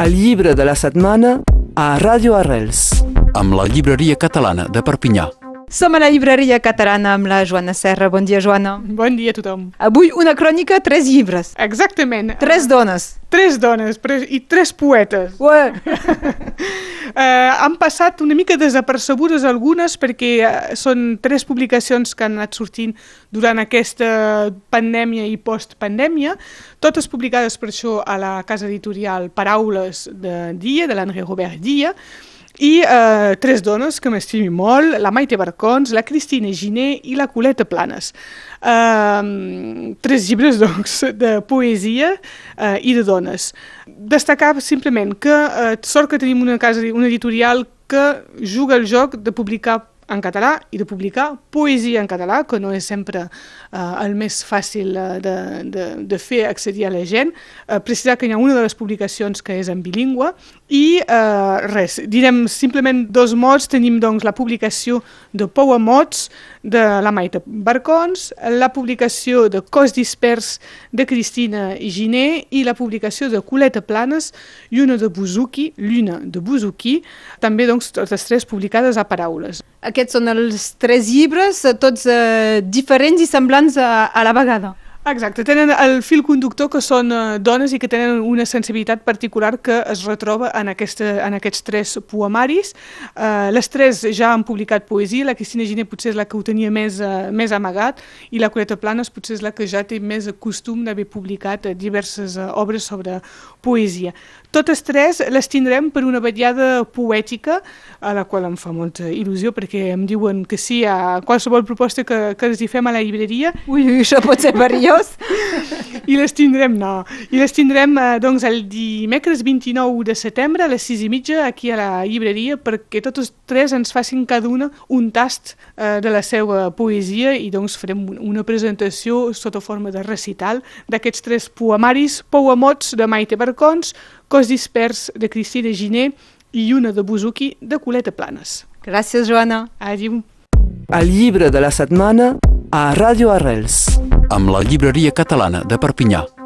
El llibre de la setmana a Ràdio Arrels. amb la llibreria catalana de Perpinyà. Som a la llibreria catalana amb la Joana Serra. Bon dia, Joana. Bon dia a tothom. Avui una crònica, tres llibres. Exactament. Tres dones. Tres dones i tres poetes. Ué. Eh, han passat una mica desapercebudes algunes perquè eh, són tres publicacions que han anat sortint durant aquesta pandèmia i postpandèmia, totes publicades per això a la casa editorial Paraules de Dia, de l'Henri Robert Dia, i eh, tres dones que m'estimi molt, la Maite Barcons, la Cristina Giné i la Coleta Planes. Eh, tres llibres, doncs, de poesia eh, i de dones. Destacar simplement que eh, sort que tenim una casa, una editorial que juga el joc de publicar en català i de publicar poesia en català, que no és sempre eh, el més fàcil eh, de, de, de fer accedir a la gent. Eh, precisar que hi ha una de les publicacions que és en bilingüe i eh, res, direm simplement dos mots. Tenim doncs la publicació de Pou a Mots de la Maite Barcons, la publicació de Cos dispers de Cristina Giné i la publicació de Coleta Planes i una de Buzuki, l'una de Buzuki, també doncs totes tres publicades a paraules. Aquests són els tres llibres, eh, tots eh, diferents i semblants a, a la vegada. Exacte, tenen el fil conductor que són eh, dones i que tenen una sensibilitat particular que es retroba en, aquesta, en aquests tres poemaris. Eh, les tres ja han publicat poesia, la Cristina Giné potser és la que ho tenia més, eh, més amagat i la Coleta Planes potser és la que ja té més costum d'haver publicat diverses obres sobre poesia. Totes tres les tindrem per una vetllada poètica, a la qual em fa molta il·lusió perquè em diuen que sí a qualsevol proposta que, que els hi fem a la llibreria ui, això pot ser perillós. I les tindrem, no. I les tindrem eh, doncs, el dimecres 29 de setembre a les 6 i mitja aquí a la llibreria perquè totes tres ens facin cada una un tast eh, de la seva poesia i doncs farem un- una presentació sota forma de recital d'aquests tres poemaris, Pou a mots de Maite Barcons, Cos dispers de Cristina Giné i una de Buzuki de Coleta Planes. Gràcies, Joana. Adiu. El llibre de la setmana a Ràdio Arrels. Amb la llibreria catalana de Perpinyà.